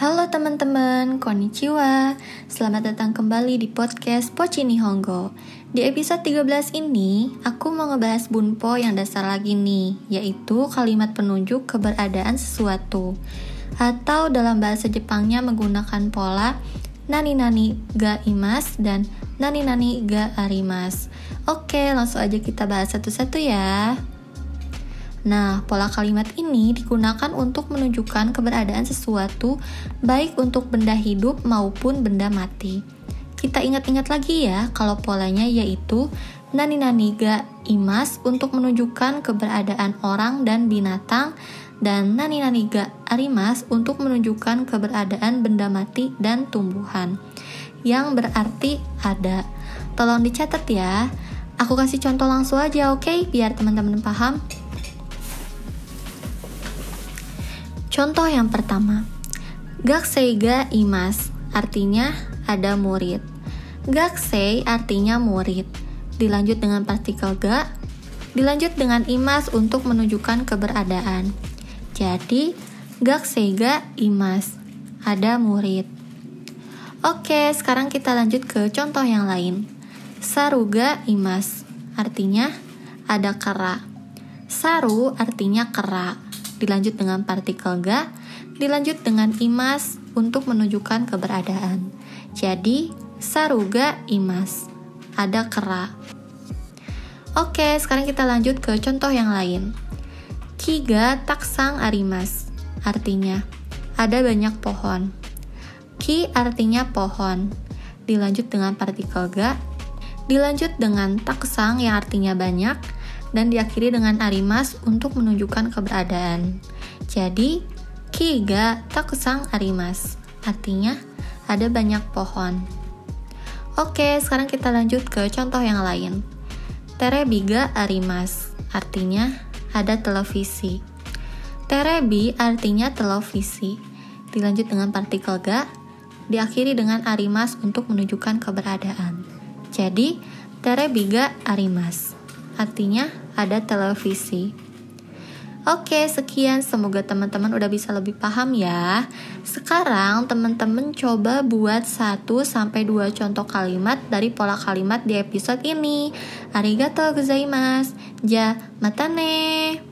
Halo teman-teman, konnichiwa. Selamat datang kembali di podcast Pochini Honggo. Di episode 13 ini, aku mau ngebahas bunpo yang dasar lagi nih, yaitu kalimat penunjuk keberadaan sesuatu. Atau dalam bahasa Jepangnya menggunakan pola nani-nani ga imas dan nani-nani ga arimas. Oke, langsung aja kita bahas satu-satu ya. Nah, pola kalimat ini digunakan untuk menunjukkan keberadaan sesuatu, baik untuk benda hidup maupun benda mati. Kita ingat-ingat lagi ya, kalau polanya yaitu nani nani ga imas untuk menunjukkan keberadaan orang dan binatang, dan nani nani ga arimas untuk menunjukkan keberadaan benda mati dan tumbuhan, yang berarti ada. Tolong dicatat ya. Aku kasih contoh langsung aja, oke? Okay? Biar teman-teman paham. Contoh yang pertama, Gaksei ga imas, artinya ada murid. Gaksei artinya murid. Dilanjut dengan partikel ga, dilanjut dengan imas untuk menunjukkan keberadaan. Jadi, Gaksei ga imas, ada murid. Oke, sekarang kita lanjut ke contoh yang lain. Saruga imas, artinya ada kera. Saru artinya kera dilanjut dengan partikel ga, dilanjut dengan imas untuk menunjukkan keberadaan. Jadi, saruga imas, ada kera. Oke, sekarang kita lanjut ke contoh yang lain. Kiga taksang arimas, artinya ada banyak pohon. Ki artinya pohon, dilanjut dengan partikel ga, dilanjut dengan taksang yang artinya banyak, dan diakhiri dengan arimas untuk menunjukkan keberadaan. Jadi, kiga takusang arimas, artinya ada banyak pohon. Oke, sekarang kita lanjut ke contoh yang lain. Terebiga arimas, artinya ada televisi. Terebi artinya televisi. Dilanjut dengan partikel ga, diakhiri dengan arimas untuk menunjukkan keberadaan. Jadi, terebiga arimas artinya ada televisi. Oke, sekian. Semoga teman-teman udah bisa lebih paham ya. Sekarang teman-teman coba buat 1 sampai 2 contoh kalimat dari pola kalimat di episode ini. Arigatou gozaimasu. Ja, mata ne.